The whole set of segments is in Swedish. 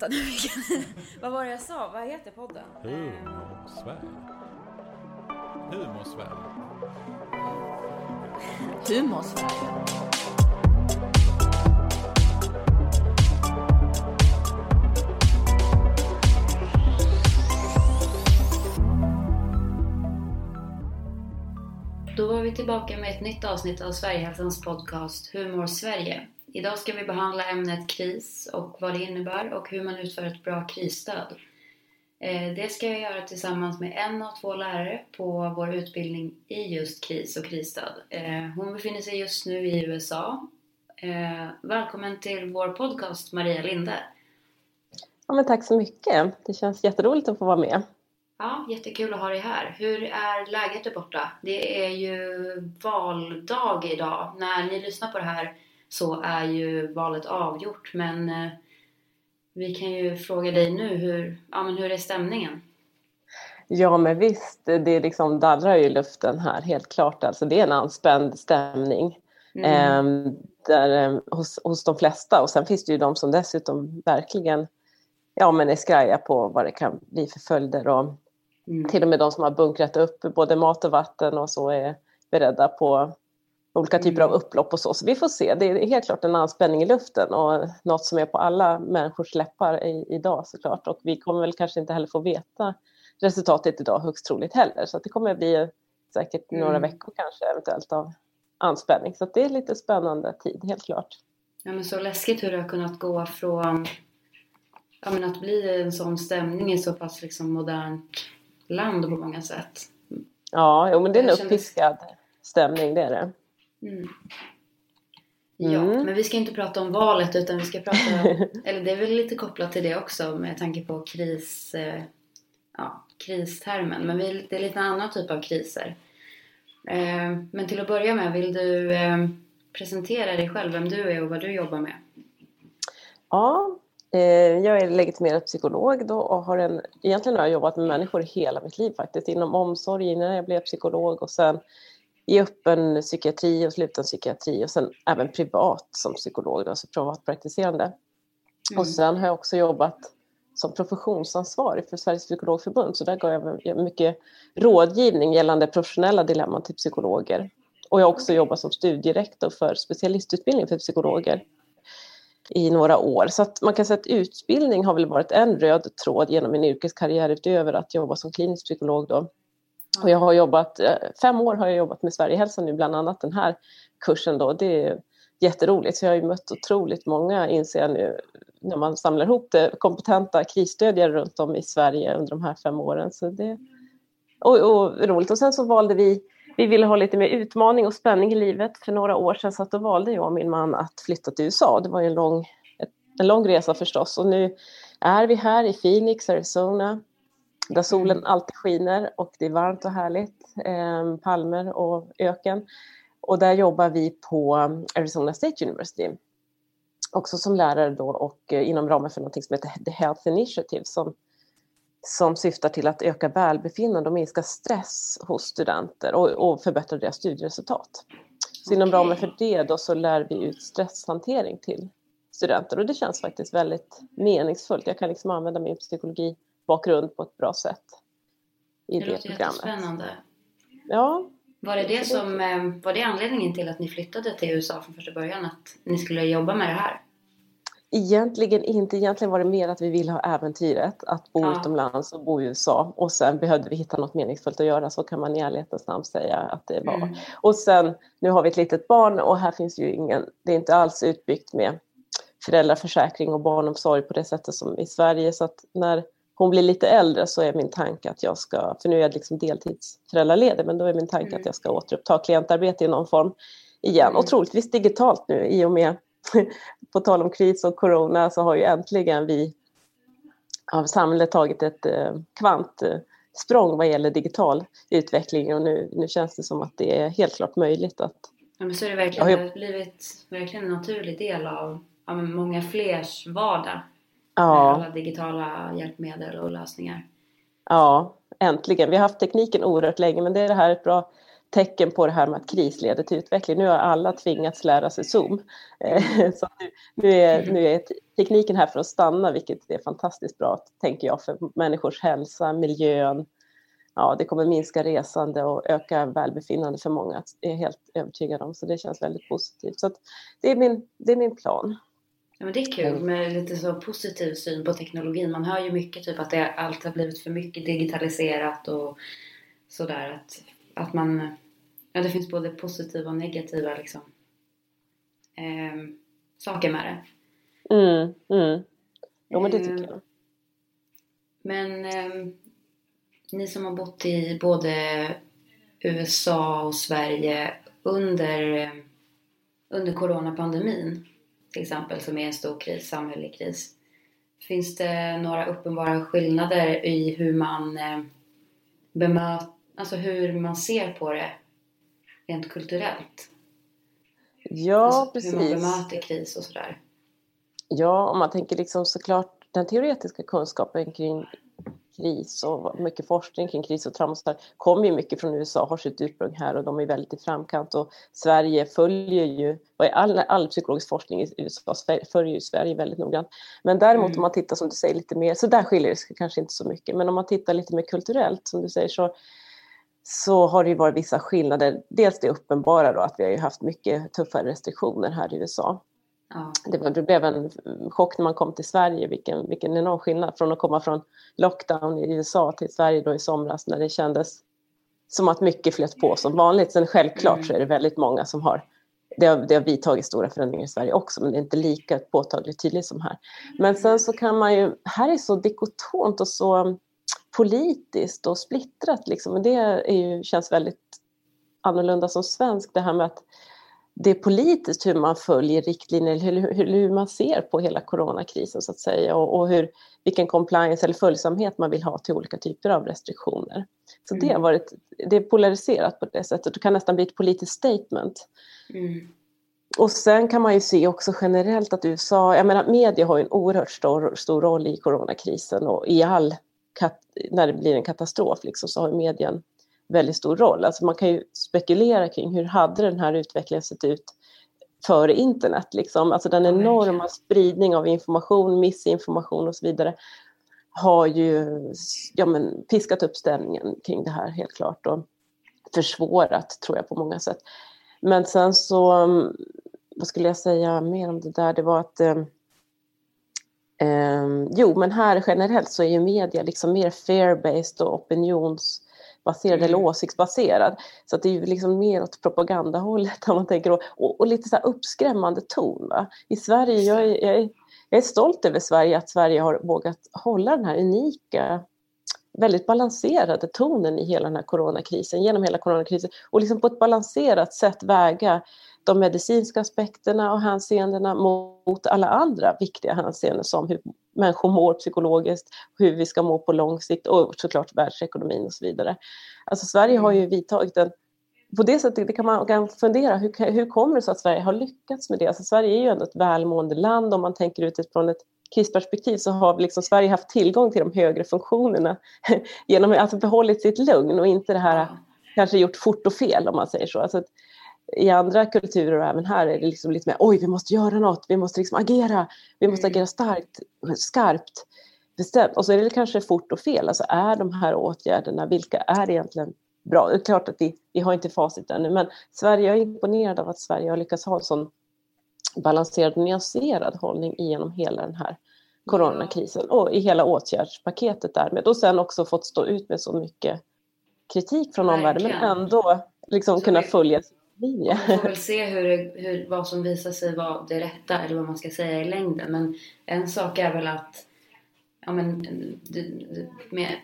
vänta nu. Vad var det jag sa? Vad heter podden? Humor-Sverige. Humor-Sverige. Humor-Sverige. Då var vi tillbaka med ett nytt avsnitt av Sverigehälsans podcast Humor Sverige. Idag ska vi behandla ämnet kris och vad det innebär och hur man utför ett bra krisstöd. Eh, Det ska jag göra tillsammans med en av två lärare på vår utbildning i just kris och krisstöd. Eh, Hon befinner sig just nu i USA. Eh, Välkommen till vår podcast Maria Linde. Ja, men tack så mycket. Det känns jätteroligt att få vara med. Ja, jättekul att ha dig här. Hur är läget där borta? Det är ju valdag idag. När ni lyssnar på det här så är ju valet avgjort. Men eh, vi kan ju fråga dig nu, hur, ja, men hur är stämningen? Ja, men visst, det liksom dallrar ju i luften här, helt klart. Alltså, det är en anspänd stämning Mm. eh, där, eh, hos, hos de flesta. Och sen finns det ju de som dessutom verkligen ja, men är skraja på vad det kan bli för följder. Och Mm. till och med de som har bunkrat upp både mat och vatten och så är beredda på olika typer Mm. av upplopp och så. Så vi får se. Det är helt klart en anspänning i luften och något som är på alla människors läppar i, idag såklart. Och vi kommer väl kanske inte heller få veta resultatet idag högst troligt heller. Så det kommer bli säkert några Mm. veckor kanske eventuellt av anspänning. Så det är lite spännande tid, helt klart. Ja, men så läskigt hur det har kunnat gå från ja, men att bli en sån stämning i så pass liksom modernt land på många sätt. Ja, jo, men det är en uppiskad stämning, det är det. Mm. Ja, Mm. men vi ska inte prata om valet utan vi ska prata, eller det är väl lite kopplat till det också med tanke på kris, eh, ja, kristermen. Men vi, det är lite en annan typ av kriser. Eh, men till att börja med, vill du eh, presentera dig själv, vem du är och vad du jobbar med? Ja, jag är legitimerad psykolog då och har en, egentligen har jag jobbat med människor hela mitt liv faktiskt, inom omsorg innan jag blev psykolog och sen i öppen psykiatri och sluten psykiatri och sen även privat som psykolog, då, alltså privatpraktiserande. Mm. Och sen har jag också jobbat som professionsansvarig för Sveriges psykologförbund så där gav jag mycket rådgivning gällande professionella dilemman till psykologer. Och jag har också jobbat som studierektor för specialistutbildning för psykologer i några år. Så att man kan säga att utbildning har väl varit en röd tråd genom min yrkeskarriär utöver att jobba som klinisk psykolog då. Och jag har jobbat, eh, fem år har jag jobbat med Sverigehälsan nu, bland annat den här kursen då. Det är jätteroligt, så jag har ju mött otroligt många, inser jag nu, när man samlar ihop det, kompetenta krisstödjare runt om i Sverige under de här fem åren. Så det, och, och roligt. Och sen så valde vi, vi ville ha lite mer utmaning och spänning i livet för några år sedan, så att då valde jag och min man att flytta till USA. Det var ju en lång, en lång resa förstås. Och nu är vi här i Phoenix, Arizona, där solen alltid skiner och det är varmt och härligt, eh, palmer och öken. Och där jobbar vi på Arizona State University. Också som lärare då och eh, inom ramen för något som heter The Health Initiative som, som syftar till att öka välbefinnande och minska stress hos studenter och, och förbättra deras studieresultat. Så inom Okej. ramen för det då så lär vi ut stresshantering till studenter och det känns faktiskt väldigt meningsfullt. Jag kan liksom använda min psykologibakgrund på ett bra sätt i Det det, låter programmet. jättespännande. Ja, Var det, det som, eh, var det anledningen till att ni flyttade till USA från första början? Att ni skulle jobba med det här? Egentligen inte. Egentligen var det mer att vi ville ha äventyret att bo Ja. utomlands och bo i USA. Och sen behövde vi hitta något meningsfullt att göra. Så kan man i ärlighetens namn säga att det var. Mm. Och sen, nu har vi ett litet barn och här finns ju ingen, det är inte alls utbyggt med föräldraförsäkring och barnomsorg på det sättet som i Sverige. Så att när hon blir lite äldre så är min tanke att jag ska, för nu är jag liksom deltidsföräldraledig, men då är min tanke Mm. att jag ska återuppta klientarbete i någon form igen. Mm. Och troligtvis digitalt nu i och med, på tal om kris och corona, så har ju äntligen vi av samhället tagit ett eh, kvantsprång vad gäller digital utveckling och nu, nu känns det som att det är helt klart möjligt att Ja, men så är det verkligen. Det har blivit verkligen en naturlig del av, av många flers vardag. Med ja, alla digitala hjälpmedel och lösningar. ja, äntligen. Vi har haft tekniken oerhört länge men det är det här ett bra tecken på det här med att kris leder till utveckling. Nu har alla tvingats lära sig Zoom. Eh, så nu, nu, är, nu är tekniken här för att stanna, vilket är fantastiskt bra, tänker jag, för människors hälsa, miljön. Ja, det kommer minska resande och öka välbefinnande för många, det är jag helt övertygad om. Så det känns väldigt positivt. Så det, är min, det är min plan. Ja, men det är kul med lite så positiv syn på teknologin. Man hör ju mycket typ att det, allt har blivit för mycket digitaliserat och sådär. Att, att man, ja det finns både positiva och negativa liksom, eh, saker med det. Mm, mm. Jo men det tycker jag. Men eh, ni som har bott i både USA och Sverige under, under coronapandemin till exempel som är en stor kris, samhällelig kris. Finns det några uppenbara skillnader i hur man eh, bemöter, alltså hur man ser på det rent kulturellt? Ja, alltså, precis. Hur man bemöter kris och sådär. Ja, om man tänker liksom såklart den teoretiska kunskapen kring kris och mycket forskning kring kris och trauma kommer ju mycket från USA, har sitt ursprung här och de är väldigt i framkant och Sverige följer ju, all, all psykologisk forskning i USA följer ju Sverige väldigt noggrant. Men däremot mm. om man tittar som du säger lite mer, så där skiljer det sig kanske inte så mycket, men om man tittar lite mer kulturellt som du säger så så har det ju varit vissa skillnader. Dels det uppenbara då att vi har ju haft mycket tuffare restriktioner här i USA. Ja. Det, var, det, blev en chock när man kom till Sverige, vilken, vilken enorm skillnad från att komma från lockdown i USA till Sverige då i somras när det kändes som att mycket flöt på som vanligt. Sen självklart mm. så är det väldigt många som har det har, det har vidtagit stora förändringar i Sverige också, men det är inte lika påtagligt tydligt som här. Men sen så kan man ju, här är så dikotomt och så politiskt och splittrat liksom, och det är ju, känns väldigt annorlunda som svensk, det här med att det är politiskt hur man följer riktlinjer, hur, hur, hur man ser på hela coronakrisen så att säga och, och, hur, vilken compliance eller följsamhet man vill ha till olika typer av restriktioner. Så mm. det har varit, det är polariserat på det sättet, det kan nästan bli ett politiskt statement. Mm. Och sen kan man ju se också generellt att USA, jag menar media har ju en oerhört stor, stor roll i coronakrisen och i all, när det blir en katastrof liksom, så har medien väldigt stor roll. Alltså man kan ju spekulera kring hur hade den här utvecklingen sett ut före internet. Liksom. Alltså den enorma spridning av information, missinformation och så vidare har ju ja, men, piskat upp stämningen kring det här helt klart och försvårat tror jag på många sätt. Men sen så, vad skulle jag säga mer om det där, det var att eh, eh, jo men här generellt så är ju media liksom mer fear-based och opinions baserad mm. eller åsiktsbaserad. Så det är ju liksom mer åt propagandahållet om man tänker och, och, och lite så uppskrämmande ton. Va? I Sverige, jag är, jag, är, jag är stolt över Sverige, att Sverige har vågat hålla den här unika väldigt balanserade tonen i hela den här coronakrisen, genom hela coronakrisen och liksom på ett balanserat sätt väga de medicinska aspekterna och hänseendena mot alla andra viktiga hänseenden som hur människor mår psykologiskt, hur vi ska må på lång sikt och såklart världsekonomin och så vidare. Alltså Sverige har ju mm. vidtagit en på det sättet det kan man kan fundera, hur, hur kommer det sig att Sverige har lyckats med det? Alltså Sverige är ju ändå ett välmående land om man tänker utifrån ett krisperspektiv så har liksom Sverige haft tillgång till de högre funktionerna genom att alltså behållit sitt lugn och inte det här kanske gjort fort och fel om man säger så. Alltså i andra kulturer och även här är det liksom lite mer oj, vi måste göra något, vi måste liksom agera, vi måste mm. agera starkt, skarpt, bestämt. Och så är det kanske fort och fel. Alltså är de här åtgärderna, vilka är egentligen bra? Det är klart att vi, vi har inte facit ännu, men Sverige, jag är imponerad av att Sverige har lyckats ha en sån balanserad och nyanserad hållning genom hela den här coronakrisen och i hela åtgärdspaketet därmed. Och sen också fått stå ut med så mycket kritik från omvärlden men ändå liksom kunna följa linje. Man får väl se hur, hur, vad som visar sig vara det rätta eller vad man ska säga i längden. Men en sak är väl att, ja men, du, du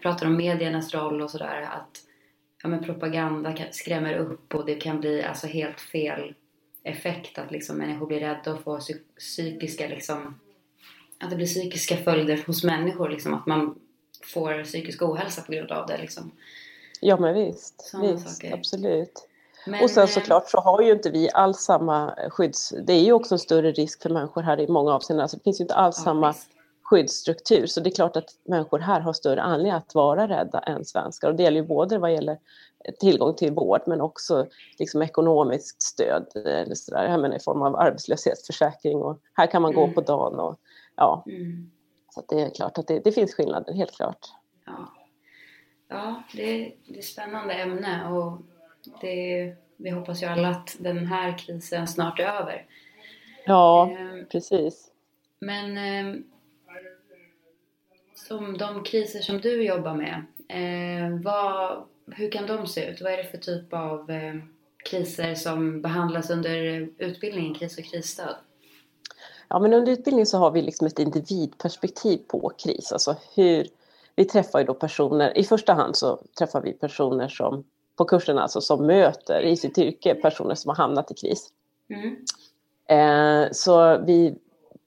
pratar om mediernas roll och sådär, att ja, men propaganda skrämmer upp och det kan bli alltså helt fel effekt att liksom människor blir rädda och får psykiska liksom, att det blir psykiska följder hos människor liksom, att man får psykisk ohälsa på grund av det liksom. Ja men visst, visst absolut. Men, och sen eh, såklart så har ju inte vi alls samma skydds... Det är ju också en större risk för människor här i många avseenden. Alltså det finns ju inte alls ja, samma skyddsstruktur. Så det är klart att människor här har större anledning att vara rädda än svenskar. Och det gäller ju både vad gäller tillgång till vård men också liksom ekonomiskt stöd eller så där, jag menar, i form av arbetslöshetsförsäkring. Och här kan man mm. gå på dagen. Och, ja. Mm. Så det är klart att det, det, finns skillnader, helt klart. Ja, ja det, det är spännande ämne och det, vi hoppas ju alla att den här krisen snart är över. Ja, eh, precis. Men eh, som de kriser som du jobbar med, eh, vad, hur kan de se ut? Vad är det för typ av eh, kriser som behandlas under utbildningen, kris och krisstöd? Ja, men under utbildningen så har vi liksom ett individperspektiv på kris. Alltså hur, vi träffar ju då personer, i första hand så träffar vi personer som på kursen alltså som möter i sitt yrke personer som har hamnat i kris. Mm. Eh, så vi,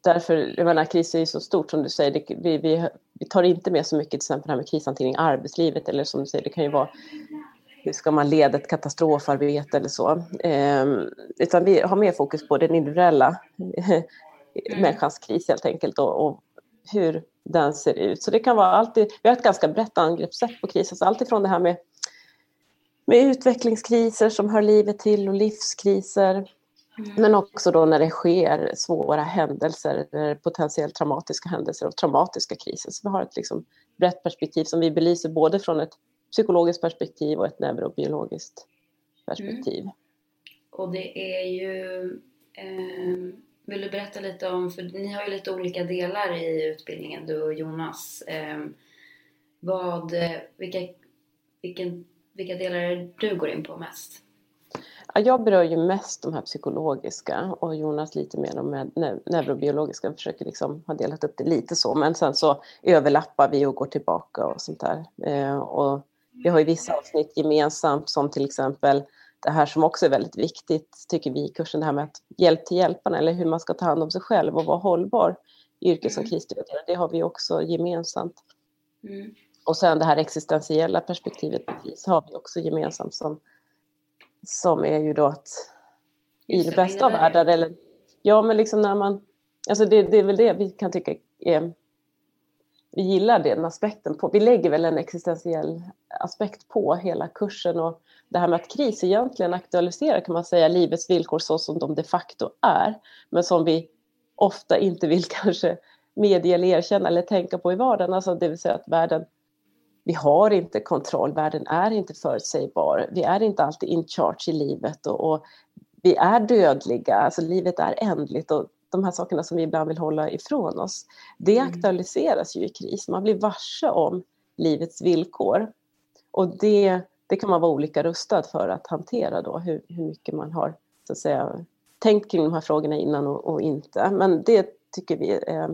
därför, jag menar kris är ju så stort som du säger, det, vi, vi, vi tar inte med så mycket till exempel det här med krishantering i arbetslivet eller som du säger, det kan ju vara hur ska man leda ett katastrofarbete eller så. Eh, utan vi har mer fokus på den individuella mm. människans kris helt enkelt och, och, hur den ser ut. Så det kan vara alltid, vi har ett ganska brett angreppssätt på kris, alltså alltifrån det här med, med utvecklingskriser som hör livet till och livskriser. Mm. Men också då när det sker svåra händelser, potentiellt traumatiska händelser och traumatiska kriser. Så vi har ett liksom brett perspektiv som vi belyser både från ett psykologiskt perspektiv och ett neurobiologiskt perspektiv. Mm. Och det är ju eh, vill du berätta lite om, för ni har ju lite olika delar i utbildningen du och Jonas. Eh, vad, vilka, vilken, vilka delar är det du går in på mest? Ja, jag berör ju mest de här psykologiska och Jonas lite mer de neurobiologiska. Jag försöker liksom ha delat upp det lite så, men sen så överlappar vi och går tillbaka och sånt där. Eh, och vi har ju vissa avsnitt gemensamt som till exempel det här som också är väldigt viktigt, tycker vi i kursen, det här med att hjälp till hjälparna eller hur man ska ta hand om sig själv och vara hållbar i yrket som mm. krisstödjare. Det har vi också gemensamt. Mm. Och sen det här existentiella perspektivet på kris har vi också gemensamt som, som är ju då att i det bästa av världar, eller ja men liksom när man, alltså det, det är väl det vi kan tycka är vi gillar den aspekten på. Vi lägger väl en existentiell aspekt på hela kursen och det här med att kris egentligen aktualiserar kan man säga livets villkor så som de de facto är, men som vi ofta inte vill kanske medge eller erkänna eller tänka på i vardagen. Alltså det vill säga att världen, vi har inte kontroll, världen är inte förutsägbar, vi är inte alltid in charge i livet och, och vi är dödliga, alltså livet är ändligt och de här sakerna som vi ibland vill hålla ifrån oss, det mm. aktualiseras ju i kris. Man blir varse om livets villkor. Och det, det kan man vara olika rustad för att hantera då, hur, hur mycket man har så att säga, tänkt kring de här frågorna innan och, och inte. Men det tycker vi eh,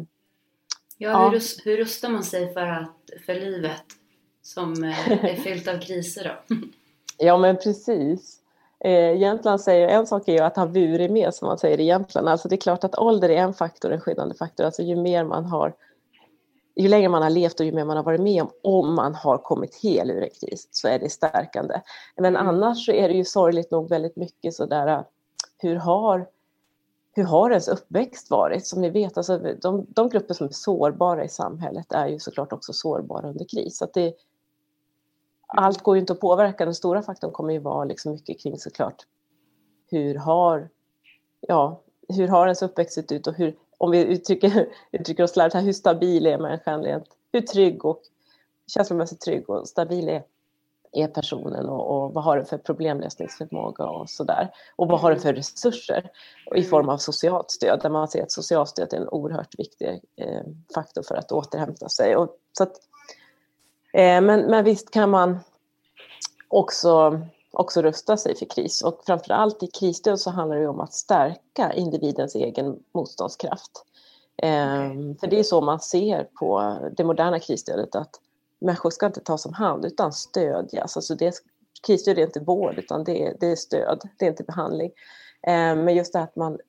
Ja, hur, ja. hur rustar man sig för, att, för livet som eh, är fyllt av kriser då? ja, men precis. Eh, Jämtland säger, en sak är ju att ha burit med som man säger i Jämtland. Alltså det är klart att ålder är en faktor, en skyddande faktor. Alltså ju mer man har, ju längre man har levt och ju mer man har varit med om, om man har kommit hel ur en kris, så är det stärkande. Men mm. annars så är det ju sorgligt nog väldigt mycket sådär, hur har, hur har ens uppväxt varit? Som ni vet, alltså de, de grupper som är sårbara i samhället är ju såklart också sårbara under kris. Så det, allt går ju inte att påverka. Den stora faktorn kommer ju vara liksom mycket kring såklart hur har, ja, hur har ens uppväxt sett ut och hur, om vi uttrycker, uttrycker oss slarvigt hur stabil är människan rent, hur trygg och känslomässigt trygg och stabil är, är personen och, och, vad har den för problemlösningsförmåga och sådär. Och vad har den för resurser i form av socialt stöd, där man ser att socialt stöd är en oerhört viktig eh, faktor för att återhämta sig. Och, så att, men, men visst kan man också, också rusta sig för kris och framförallt i krisstöd så handlar det om att stärka individens egen motståndskraft. Okay. För det är så man ser på det moderna krisstödet att människor ska inte tas om hand utan stödjas. Alltså det, krisstöd är inte vård utan det är, det är stöd, det är inte behandling. Men just det att man,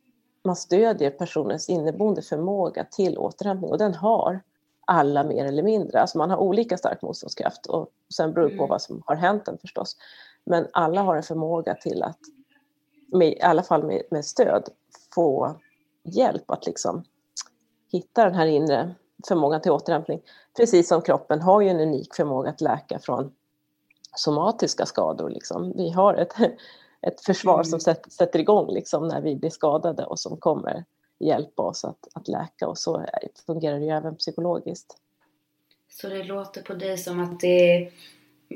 man stödjer personens inneboende förmåga till återhämtning och den har alla mer eller mindre. Alltså man har olika stark motståndskraft och sen beror det på mm. vad som har hänt en förstås. Men alla har en förmåga till att, med, i alla fall med, med stöd, få hjälp att liksom hitta den här inre förmågan till återhämtning. Precis som kroppen har ju en unik förmåga att läka från somatiska skador. Liksom. Vi har ett, ett försvar mm. som sätter, sätter igång liksom, när vi blir skadade och som kommer hjälpa oss att, att läka och så fungerar det ju även psykologiskt. Så det låter på dig som att det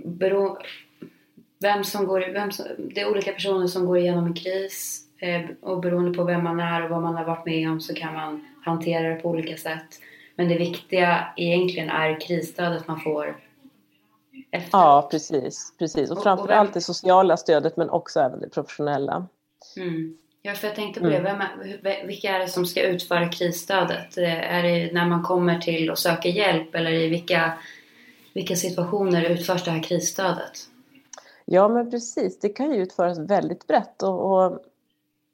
beror, vem som går, vem som, det är olika personer som går igenom en kris eh, och beroende på vem man är och vad man har varit med om så kan man hantera det på olika sätt. Men det viktiga egentligen är krisstödet man får efter. Ja, precis. precis. Och, och framförallt det sociala stödet men också även det professionella. Mm. Ja, för jag tänkte på det. Vem är, vilka är det som ska utföra krisstödet? Eh, är det när man kommer till och söker hjälp eller i vilka, vilka situationer utförs det här krisstödet? Ja, men precis. Det kan ju utföras väldigt brett. Och, och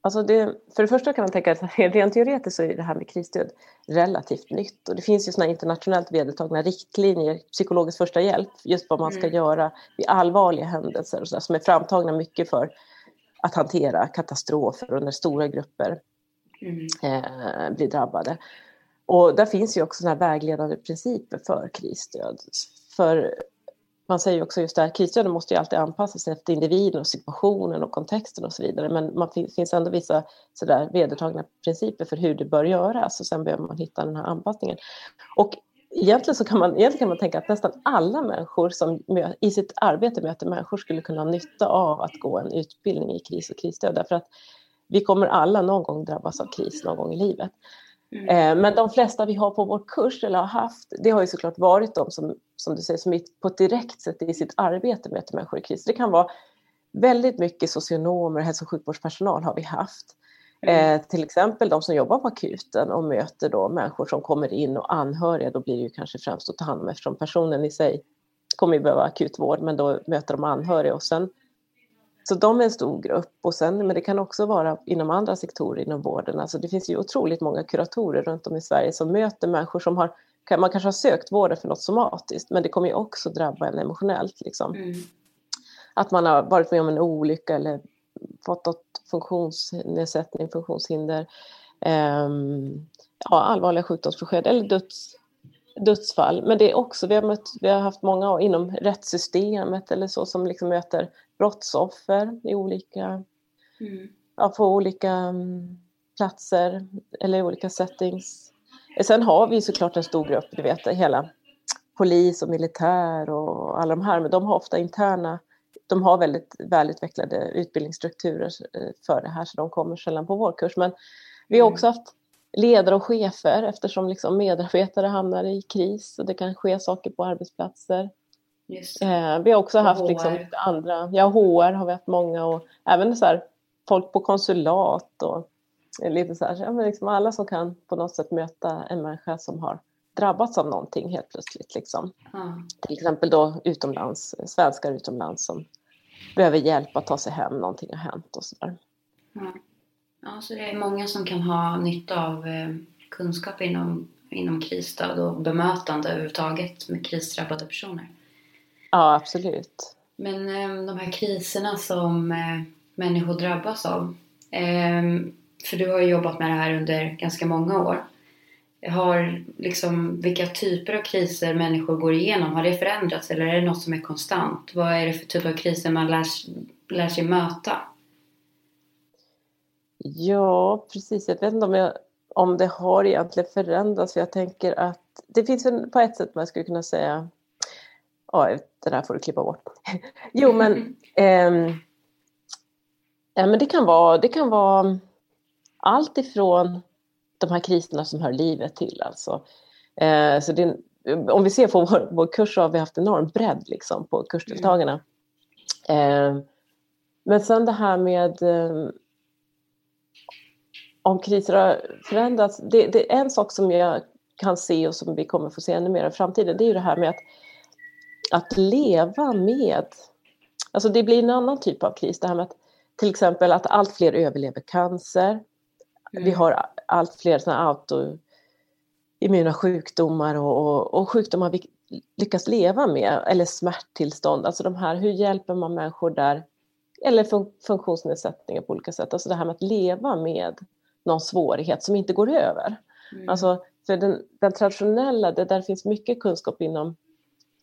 alltså det, för det första kan man tänka att rent teoretiskt så är det här med krisstöd relativt nytt. Och det finns ju såna internationellt vedertagna riktlinjer, psykologisk första hjälp, just vad man ska mm. göra vid allvarliga händelser och så där, som är framtagna mycket för att hantera katastrofer och när stora grupper mm. eh, blir drabbade. Och där finns ju också såna vägledande principer för krisstöd. För man säger ju också just det här, krisstöden måste ju alltid anpassas efter individen och situationen och kontexten och så vidare. Men man finns ändå vissa sådär vedertagna principer för hur det bör göras och sen behöver man hitta den här anpassningen. Och egentligen, så kan man, egentligen kan man tänka att nästan alla människor som i sitt arbete möter människor skulle kunna ha nytta av att gå en utbildning i kris och krisstöd. Därför att vi kommer alla någon gång drabbas av kris någon gång i livet. Mm. Eh, men de flesta vi har på vår kurs eller har haft, det har ju såklart varit de som, som du säger, som på ett direkt sätt i sitt arbete möter människor i kris. Det kan vara väldigt mycket socionomer, hälso och sjukvårdspersonal har vi haft. Mm. Eh, till exempel de som jobbar på akuten och möter då människor som kommer in och anhöriga, då blir det ju kanske främst att ta hand om eftersom personen i sig kommer ju behöva akutvård, men då möter de anhöriga och sen så de är en stor grupp och sen, men det kan också vara inom andra sektorer inom vården. Alltså det finns ju otroligt många kuratorer runt om i Sverige som möter människor som har, man kanske har sökt vården för något somatiskt, men det kommer ju också drabba en emotionellt. Liksom. Mm. Att man har varit med om en olycka eller fått något funktionsnedsättning, funktionshinder, eh, ja, allvarliga sjukdomsbesked eller döds, dödsfall. Men det är också, vi har, mött, vi har haft många inom rättssystemet eller så som liksom möter brottsoffer i olika, mm. ja, på olika um, platser eller i olika settings. Sen har vi såklart en stor grupp, du vet hela polis och militär och alla de här, men de har ofta interna de har väldigt välutvecklade utbildningsstrukturer eh, för det här så de kommer sällan på vår kurs. Men vi har mm. också haft ledare och chefer eftersom liksom medarbetare hamnar i kris och det kan ske saker på arbetsplatser. Eh, vi har också och haft liksom andra, ja HR har vi haft många och även så här, folk på konsulat och lite så här, ja, men liksom alla som kan på något sätt möta en människa som har drabbats av någonting helt plötsligt. Liksom. Mm. Till exempel då utomlands, svenskar utomlands som behöver hjälp att ta sig hem, någonting har hänt och sådär. Mm. Ja, så det är många som kan ha nytta av eh, kunskap inom, inom krisstöd och bemötande överhuvudtaget med krisdrabbade personer. Ja, absolut. Men eh, de här kriserna som eh, människor drabbas av. För du har ju jobbat med det här under ganska många år har liksom, vilka typer av kriser människor går igenom, har det förändrats eller är det något som är konstant? Vad är det för typ av kriser man lär, lär sig möta? Ja, precis. Jag vet inte om, jag, om det har egentligen förändrats. För jag tänker att det finns en, på ett sätt man skulle kunna säga... Ja, det där får du klippa bort. jo, men, eh, ja, men det kan vara, det kan vara allt ifrån de här kriserna som hör livet till. Alltså. Eh, så det, om vi ser på vår, vår kurs så har vi haft enorm bredd liksom, på kursdeltagarna. Eh, men sen det här med eh, om kriser har förändrats. Det, det, är en sak som jag kan se och som vi kommer få se ännu mer i framtiden. Det är ju det här med att, att leva med... Alltså det blir en annan typ av kris. Det här med att till exempel att allt fler överlever cancer. Mm. Vi har allt fler såna autoimmuna sjukdomar och, och, och, sjukdomar vi lyckas leva med, eller smärttillstånd. Alltså de här, hur hjälper man människor där? Eller fun funktionsnedsättningar på olika sätt. Alltså det här med att leva med någon svårighet som inte går över. Mm. Alltså För den, den traditionella, det där finns mycket kunskap inom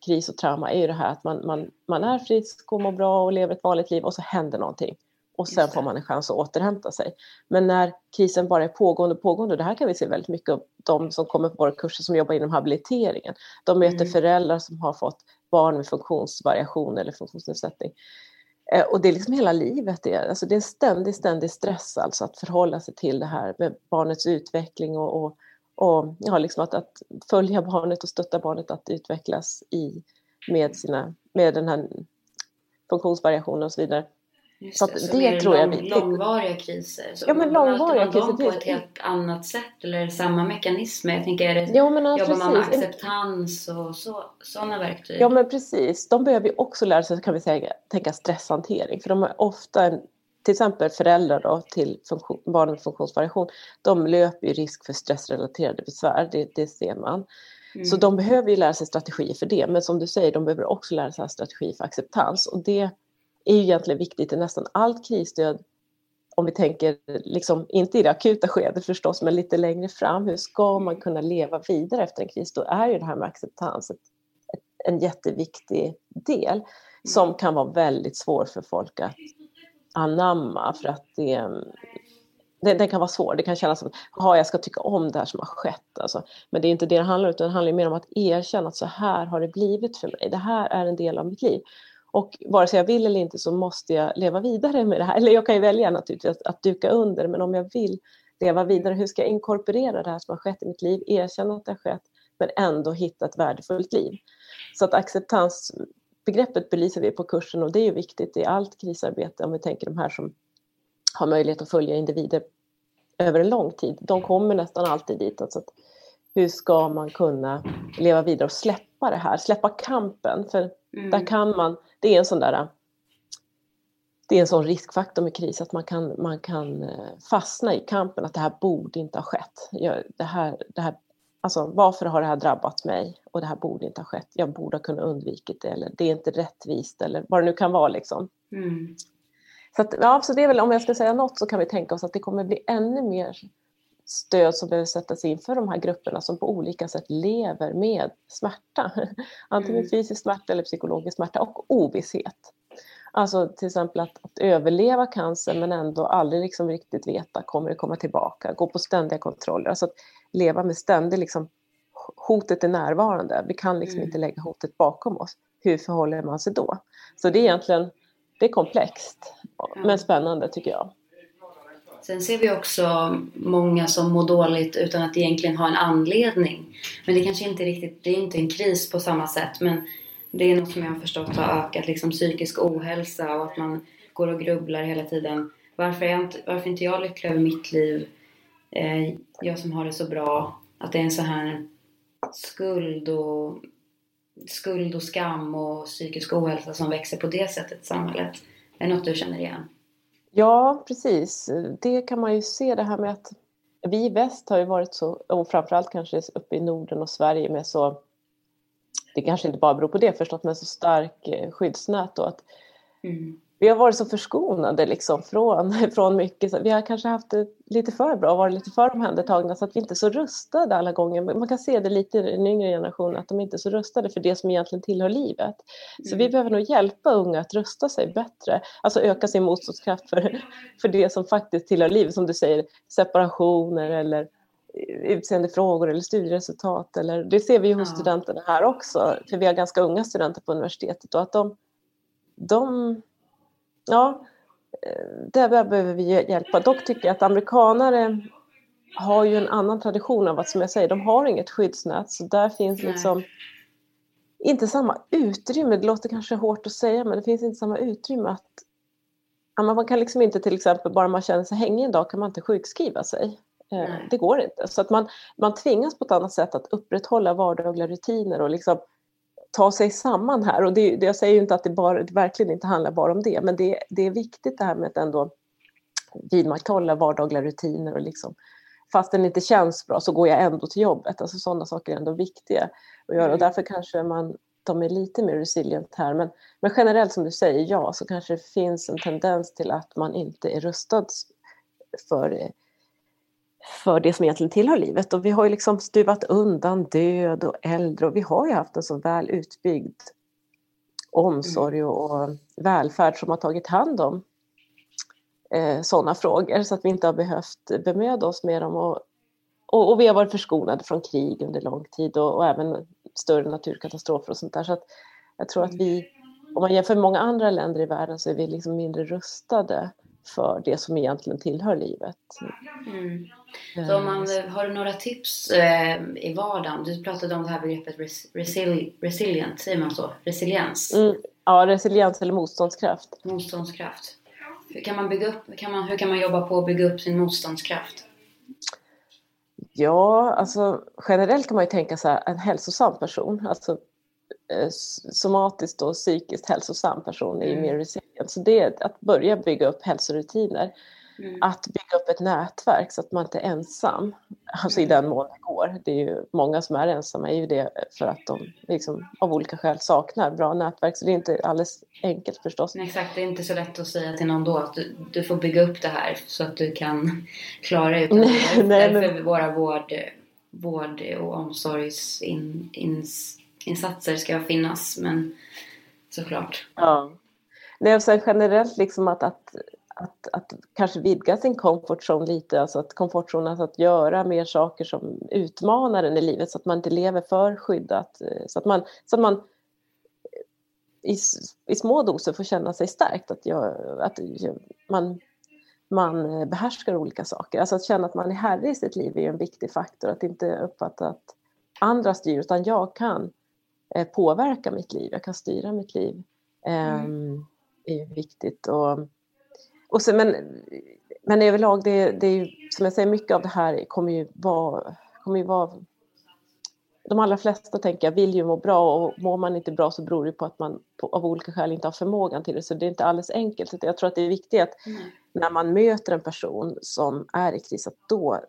kris och trauma, är ju det här att man, man, man är frisk och mår bra och lever ett vanligt liv och så händer någonting. Och sen får man en chans att återhämta sig. Men när krisen bara är pågående och pågående, det här kan vi se väldigt mycket av de som kommer på våra kurser som jobbar inom habiliteringen. De möter mm. föräldrar som har fått barn med funktionsvariation eller funktionsnedsättning. Eh, och det är liksom hela livet. Det är, alltså det är en ständig, ständig stress alltså att förhålla sig till det här med barnets utveckling och, och, och ja, liksom att, att följa barnet och stötta barnet att utvecklas i, med, sina, med den här funktionsvariationen och så vidare. Just så, det, så det tror jag vi... långvariga kriser. Så ja, men långvariga kriser. Man på ett helt annat sätt eller samma mekanismer? Jag tänker, är det, jo, men jobbar man med acceptans och så, sådana verktyg? Ja, men precis. De behöver ju också lära sig, kan vi säga, tänka stresshantering. För de är ofta, en, till exempel föräldrar då, till funktion, barn med funktionsvariation, de löper ju risk för stressrelaterade besvär, det, det ser man. Mm. Så de behöver ju lära sig strategier för det. Men som du säger, de behöver också lära sig strategier för acceptans. Och det är ju egentligen viktigt i nästan allt krisstöd om vi tänker, liksom, inte i det akuta skedet förstås, men lite längre fram, hur ska man kunna leva vidare efter en kris? Då är ju det här med acceptans ett, ett, en jätteviktig del som kan vara väldigt svår för folk att anamma för att det, det, det kan vara svårt. Det kan kännas som att jag ska tycka om det här som har skett. Alltså. Men det är inte det det handlar om, utan det handlar mer om att erkänna att så här har det blivit för mig. Det här är en del av mitt liv. Och vare sig jag vill eller inte så måste jag leva vidare med det här. Eller jag kan ju välja naturligtvis att, att duka under, men om jag vill leva vidare, hur ska jag inkorporera det här som har skett i mitt liv, erkänna att det har skett, men ändå hitta ett värdefullt liv. Så att acceptansbegreppet belyser vi på kursen och det är ju viktigt i allt krisarbete om vi tänker de här som har möjlighet att följa individer över en lång tid. De kommer nästan alltid dit. Alltså att hur ska man kunna leva vidare och släppa det här, släppa kampen? För mm. där kan man, det är en sån där det är en sån riskfaktor med kris att man kan, man kan eh, fastna i kampen att det här borde inte ha skett. Jag, det här, det här, alltså, varför har det här drabbat mig och det här borde inte ha skett. Jag borde ha kunnat undvikit det eller det är inte rättvist eller vad det nu kan vara. Liksom. Mm. Så, att, ja, så det är väl, om jag ska säga något så kan vi tänka oss att det kommer bli ännu mer stöd som behöver sättas in för de här grupperna som på olika sätt lever med smärta. Antingen mm. fysisk smärta eller psykologisk smärta och ovisshet. Alltså till exempel att, att, överleva cancer men ändå aldrig liksom riktigt veta, kommer det komma tillbaka? Gå på ständiga kontroller. Alltså att leva med ständigt liksom, hotet är närvarande. Vi kan liksom mm. inte lägga hotet bakom oss. Hur förhåller man sig då? Så det är egentligen det är komplext men spännande tycker jag. Sen ser vi också många som mår dåligt utan att egentligen ha en anledning. Men det kanske inte riktigt, det är inte en kris på samma sätt men det är något som jag har förstått har ökat liksom psykisk ohälsa och att man går och grubblar hela tiden. Varför är, inte, varför är inte jag lycklig över mitt liv? Eh, jag som har det så bra. Att det är en så här skuld och, skuld och skam och psykisk ohälsa som växer på det sättet i samhället. Är det något du känner igen? Ja, precis. Det kan man ju se det här med att vi i väst har ju varit så, och framförallt kanske uppe i Norden och Sverige med så, det kanske inte bara beror på det förstås, men så stark eh, skyddsnät och att mm vi har varit så förskonade liksom från, från mycket. vi har kanske haft det lite för bra och varit lite för omhändertagna så att vi inte är så rustade alla gånger. Man kan se det lite i den yngre generationen att de inte är så rustade för det som egentligen tillhör livet. Så mm. vi behöver nog hjälpa unga att rusta sig bättre, alltså öka sin motståndskraft för, för det som faktiskt tillhör livet, som du säger, separationer eller utseendefrågor eller studieresultat. Eller, det ser vi ju hos ja. studenterna här också, för vi har ganska unga studenter på universitetet och att de, de ja, eh, där behöver vi hjälpa. Dock tycker jag att amerikanare har ju en annan tradition av att, som jag säger, de har inget skyddsnät. Så där finns liksom inte samma utrymme. Det låter kanske hårt att säga, men det finns inte samma utrymme att man kan liksom inte till exempel, bara man känner sig hängig en dag kan man inte sjukskriva sig. Eh, Nej. Det går inte. Så att man, man tvingas på ett annat sätt att upprätthålla vardagliga rutiner och liksom ta sig samman här. Och det, det, jag säger ju inte att det, bara, det verkligen inte handlar bara om det, men det, det är viktigt det här med att ändå vidmakthålla vardagliga rutiner och liksom fast den inte känns bra så går jag ändå till jobbet. Alltså sådana saker är ändå viktiga att göra och mm. därför kanske man de är lite mer resilient här. Men, men generellt som du säger, ja, så kanske det finns en tendens till att man inte är rustad för för det som egentligen tillhör livet. Och vi har ju liksom stuvat undan död och äldre och vi har ju haft en så väl utbyggd omsorg och välfärd som har tagit hand om eh, sådana frågor så att vi inte har behövt bemöda oss med dem. Och, och, och vi har varit förskonade från krig under lång tid och, och, även större naturkatastrofer och sånt där. Så att jag tror att vi, om man jämför med många andra länder i världen så är vi liksom mindre rustade för det som egentligen tillhör livet. Mm. Så om man, har du några tips eh, i vardagen? Du pratade om det här begreppet res, resili, resilient, säger man så? Resiliens? Mm. Ja, resiliens eller motståndskraft. Motståndskraft. Hur kan man, bygga upp, kan man, hur kan man jobba på att bygga upp sin motståndskraft? Ja, alltså generellt kan man ju tänka sig en hälsosam person, alltså somatiskt och psykiskt hälsosam person är mm. mer resilient. Så det är att börja bygga upp hälsorutiner. Mm. Att bygga upp ett nätverk så att man inte är ensam, alltså i mm. den mån det går. Det är ju många som är ensamma är ju det för att de liksom, av olika skäl saknar bra nätverk. Så det är inte alldeles enkelt förstås. exakt, det är inte så lätt att säga till någon då att du, du får bygga upp det här så att du kan klara dig. Nej, nej, därför men... våra vård, vård och omsorgsinsatser insatser ska finnas. Men såklart. Ja. Nej, och sen generellt liksom att, att att, att kanske vidga sin comfort zone lite, alltså att komfortzon alltså att göra mer saker som utmanar en i livet så att man inte lever för skyddat. Eh, så att man, så att man eh, i, i små doser får känna sig stärkt, att, jag, att man, man behärskar olika saker. Alltså att känna att man är herre i sitt liv är en viktig faktor, att inte uppfatta att andra styr, utan jag kan påverka mitt liv, jag kan styra mitt liv. Mm. Um, är viktigt. Och, och sen, men, men överlag, det, det är ju, som jag säger, mycket av det här kommer ju vara, kommer ju vara de allra flesta tänker jag vill ju må bra och mår man inte bra så beror det på att man av olika skäl inte har förmågan till det. Så det är inte alldeles enkelt. Jag tror att det är viktigt att mm. när man möter en person som är i kris att då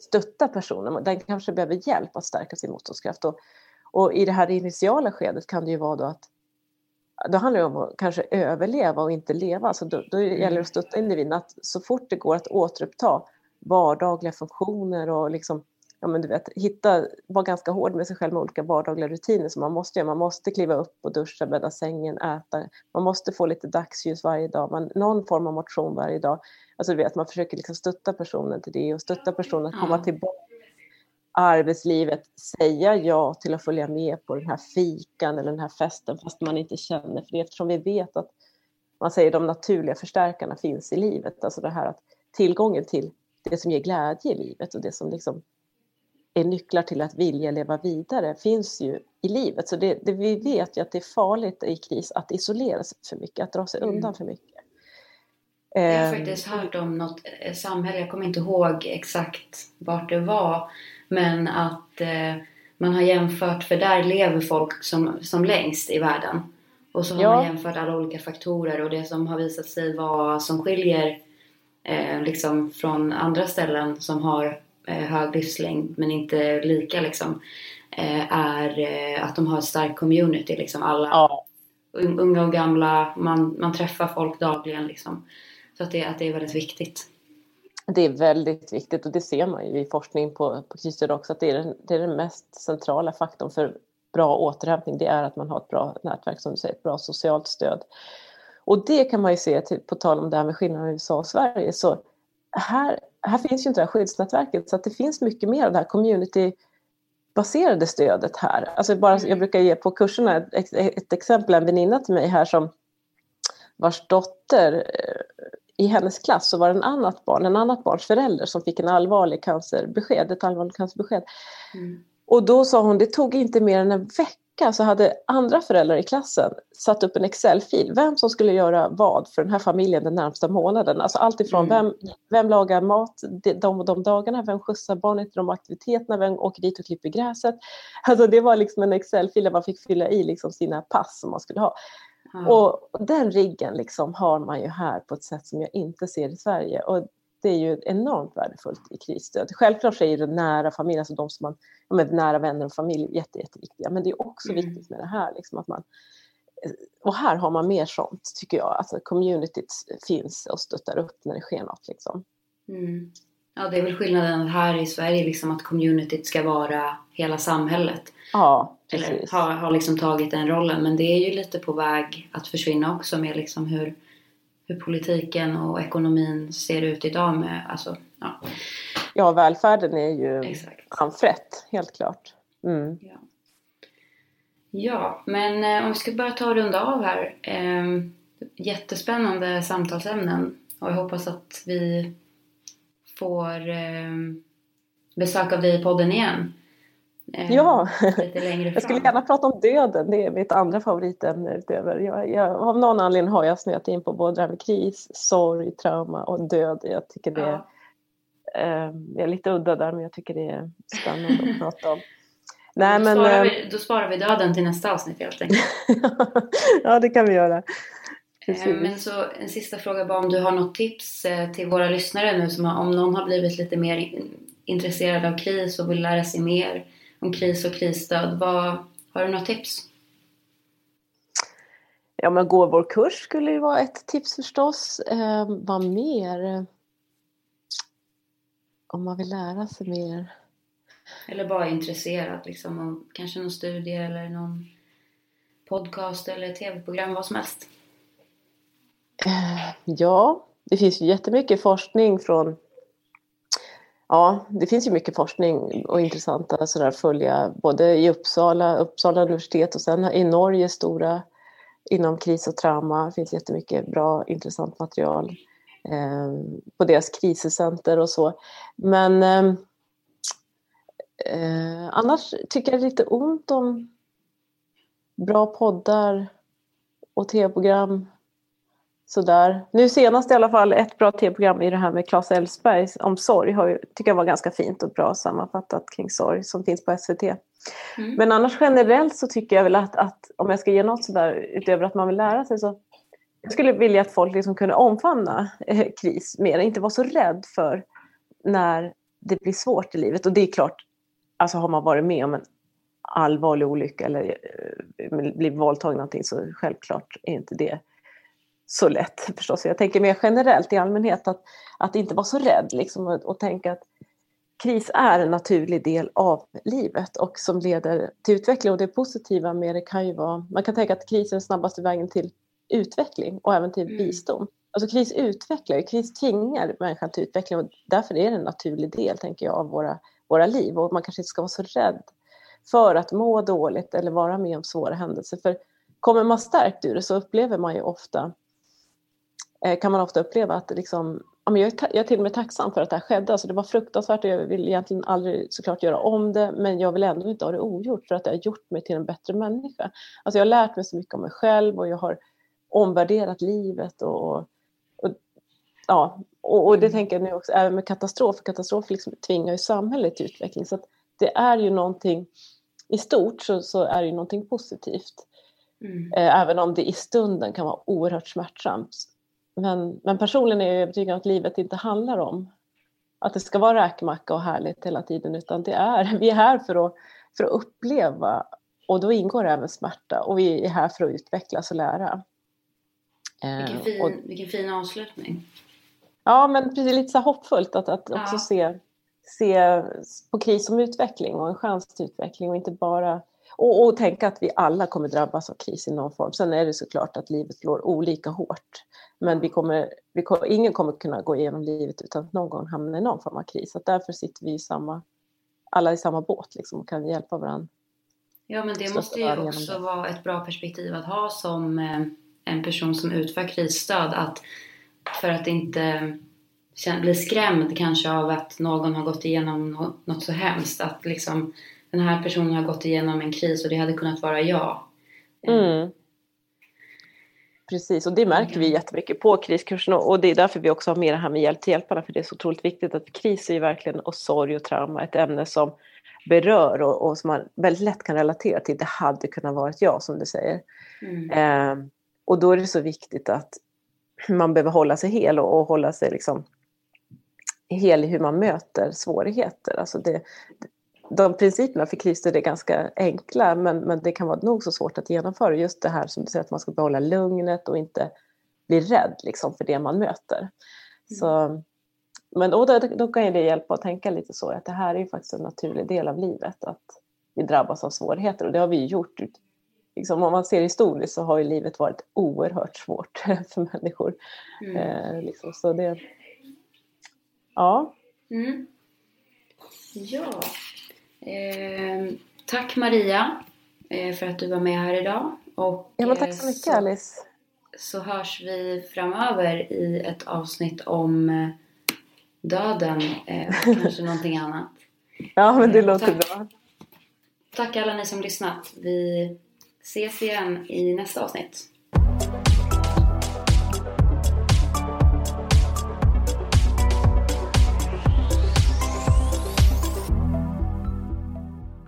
stötta personen. Den kanske behöver hjälp att stärka sin motståndskraft. Och, och i det här initiala skedet kan det ju vara då att då handlar det om att kanske överleva och inte leva. Så då, då gäller det att stötta individen att så fort det går att återuppta vardagliga funktioner och liksom, ja men du vet, hitta, vara ganska hård med sig själv med olika vardagliga rutiner som man måste göra. Man måste kliva upp och duscha, bädda sängen, äta. Man måste få lite dagsljus varje dag, man, någon form av motion varje dag. Alltså du vet, man försöker liksom stötta personen till det och stötta personen att komma tillbaka arbetslivet säga ja till att följa med på den här fikan eller den här festen fast man inte känner för det eftersom vi vet att man säger de naturliga förstärkarna finns i livet. Alltså det här att tillgången till det som ger glädje i livet och det som liksom är nycklar till att vilja leva vidare finns ju i livet. Så det, det vi vet ju att det är farligt i kris att isolera sig för mycket, att dra sig undan mm. för mycket. Jag har ehm. faktiskt hört om något eh, samhälle, jag kommer inte ihåg exakt vart det var, men att eh, man har jämfört, för där lever folk som, som längst i världen. Och så har ja. man jämfört alla olika faktorer och det som har visat sig vara som skiljer eh, liksom från andra ställen som har eh, hög livslängd men inte lika liksom eh, är eh, att de har ett starkt community liksom alla ja. unga och gamla, man, man träffar folk dagligen liksom. Så att det, att det är väldigt viktigt. Det är väldigt viktigt och det ser man ju i forskning på, på krisstöd också att det är, den, det är den mest centrala faktorn för bra återhämtning. Det är att man har ett bra nätverk, som du säger, ett bra socialt stöd. Och det kan man ju se, till, på tal om det här med skillnaden mellan USA och Sverige, så här, här finns ju inte det här skyddsnätverket så att det finns mycket mer av det här communitybaserade stödet här. Alltså bara, jag brukar ge på kurserna ett, ett exempel, en väninna till mig här som vars dotter eh, i hennes klass så var det en annat barn, en annat barns förälder som fick en allvarlig cancerbesked, ett allvarligt cancerbesked. Mm. Och då sa hon, det tog inte mer än en vecka så hade andra föräldrar i klassen satt upp en Excel-fil, vem som skulle göra vad för den här familjen den närmsta månaden. Alltså allt ifrån mm. vem, vem lagar mat de och de dagarna, vem skjutsar barnet till de aktiviteterna, vem åker dit och klipper gräset. Alltså det var liksom en Excel-fil där man fick fylla i liksom sina pass som man skulle ha. Mm. Och, den riggen liksom har man ju här på ett sätt som jag inte ser i Sverige. Och det är ju enormt värdefullt i krisstöd. Självklart är det nära familj, alltså de som man, ja, nära vänner och familj jätte, jätteviktiga. Men det är också mm. viktigt med det här. Liksom, att man, och här har man mer sånt, tycker jag. Alltså communityt finns och stöttar upp när det sker något. Liksom. Mm. Ja, det är väl skillnaden här i Sverige, liksom att communityt ska vara hela samhället. Ja, Eller precis. har, har liksom tagit den rollen. Men det är ju lite på väg att försvinna också med liksom hur, hur politiken och ekonomin ser ut idag med, alltså, ja, Ja, välfärden är ju exakt. helt klart. Mm. Ja. ja, men eh, om vi ska bara ta och runda av här. Eh, jättespännande samtalsämnen och jag hoppas att vi får eh, besök av dig i podden igen. Eh, Ja, jag skulle gärna prata om döden. Det är mitt andra favoritämne utöver. Jag, jag, av någon anledning har jag snöat in på både det här med kris, sorg, trauma och död. Jag tycker det Ja. eh, jag är lite udda där, men jag tycker det är spännande att prata om. Nej, då, men, sparar eh, vi, då sparar vi döden till nästa avsnitt helt enkelt. ja, det kan vi göra. Eh, Precis. Men så en sista fråga bara om du har något tips eh, till våra lyssnare nu som har, om någon har blivit lite mer in- intresserad av kris och vill lära sig mer om kris och krisstöd. Vad, har du något tips? Ja, men gå vår kurs skulle ju vara ett tips förstås. Eh, vad mer? Om man vill lära sig mer. Eller bara intresserad liksom av kanske någon studie eller någon podcast eller tv-program, vad som helst. Ja, det finns ju jättemycket forskning från Ja, det finns ju mycket forskning och intressanta sådär följa både i Uppsala, Uppsala universitet och sen i Norge stora inom kris och trauma. Det finns jättemycket bra intressant material eh, på deras kriscenter och så. Men eh, eh, annars tycker jag lite ont om bra poddar och tv-program sådär. Nu senast i alla fall, ett bra tv-program i det här med Claes Elfsberg om sorg, har ju, tycker jag var ganska fint och bra sammanfattat kring sorg som finns på SVT. Mm. Men annars generellt så tycker jag väl att, att om jag ska ge något sådär utöver att man vill lära sig så jag skulle vilja att folk liksom kunde omfamna eh, kris mer, inte vara så rädd för när det blir svårt i livet. Och det är klart, alltså har man varit med om en allvarlig olycka eller eh, blivit våldtagen någonting så självklart är inte det så lätt förstås. Jag tänker mer generellt i allmänhet att, att inte vara så rädd liksom, och, och tänka att kris är en naturlig del av livet och som leder till utveckling. Och det positiva med det kan ju vara, man kan tänka att kris är den snabbaste vägen till utveckling och även till Mm. bistånd. Alltså kris utvecklar kris tvingar människan till utveckling och därför är det en naturlig del, tänker jag, av våra, våra liv. Och man kanske inte ska vara så rädd för att må dåligt eller vara med om svåra händelser. För kommer man stärkt ur det så upplever man ju ofta kan man ofta uppleva att liksom, ja, men jag, är ta- jag är till och med tacksam för att det här skedde. Alltså det var fruktansvärt och jag vill egentligen aldrig såklart göra om det men jag vill ändå inte ha det ogjort för att det har gjort mig till en bättre människa. Alltså jag har lärt mig så mycket om mig själv och jag har omvärderat livet och, och, och ja, och, och det Mm. tänker jag nu också även med katastrof. Katastrof liksom tvingar ju samhället till utveckling så att det är ju någonting i stort så, så är det ju någonting positivt. Mm. Eh, Även om det i stunden kan vara oerhört smärtsamt. Men, men personligen är jag övertygad om att livet inte handlar om att det ska vara räkmacka och härligt hela tiden utan det är, vi är här för att, för att uppleva och då ingår även smärta och vi är här för att utvecklas och lära. Eh, Vilken, fin, och, vilken fin avslutning. ja men precis lite så hoppfullt att, att också Ja. se, se på kris som utveckling och en chans till utveckling och inte bara och, och tänka att vi alla kommer drabbas av kris i någon form. Sen är det såklart att livet slår olika hårt. Men vi kommer, vi kommer, ingen kommer kunna gå igenom livet utan att någon gång hamna i någon form av kris. Så därför sitter vi i samma, alla i samma båt liksom, och kan hjälpa varandra. Ja, men det måste ju också vara ett bra perspektiv att ha som eh, en person som utför krisstöd. Att för att inte känna- bli skrämd kanske av att någon har gått igenom nå- något så hemskt. Att liksom den här personen har gått igenom en kris och det hade kunnat vara jag. Eh, Mm. Precis, och det märker vi jättemycket på kriskursen och och det är därför vi också har med det här med hjälp till hjälparna för det är så otroligt viktigt att kris är ju verkligen och sorg och trauma ett ämne som berör och, och som man väldigt lätt kan relatera till. Det hade kunnat vara jag som du säger. Mm. Eh, och då är det så viktigt att man behöver hålla sig hel och, och hålla sig liksom hel i hur man möter svårigheter. Alltså det, de principerna för krisstöd är ganska enkla men, men det kan vara nog så svårt att genomföra. Just det här som du säger att man ska behålla lugnet och inte bli rädd liksom, för det man möter. Så, men då, då, då kan det hjälpa att tänka lite så att det här är ju faktiskt en naturlig del av livet att vi drabbas av svårigheter och det har vi gjort. Liksom, om man ser historiskt så har ju livet varit oerhört svårt för människor. Mm. Eh, liksom, så det, ja, Mm. Ja. Eh, tack Maria eh, för att du var med här idag. Och, ja men tack eh, så mycket Alice. så hörs vi framöver i ett avsnitt om eh, döden eh, och kanske någonting annat. Ja men det Eh, låter tack. bra. Tack alla ni som lyssnat. Vi ses igen i nästa avsnitt.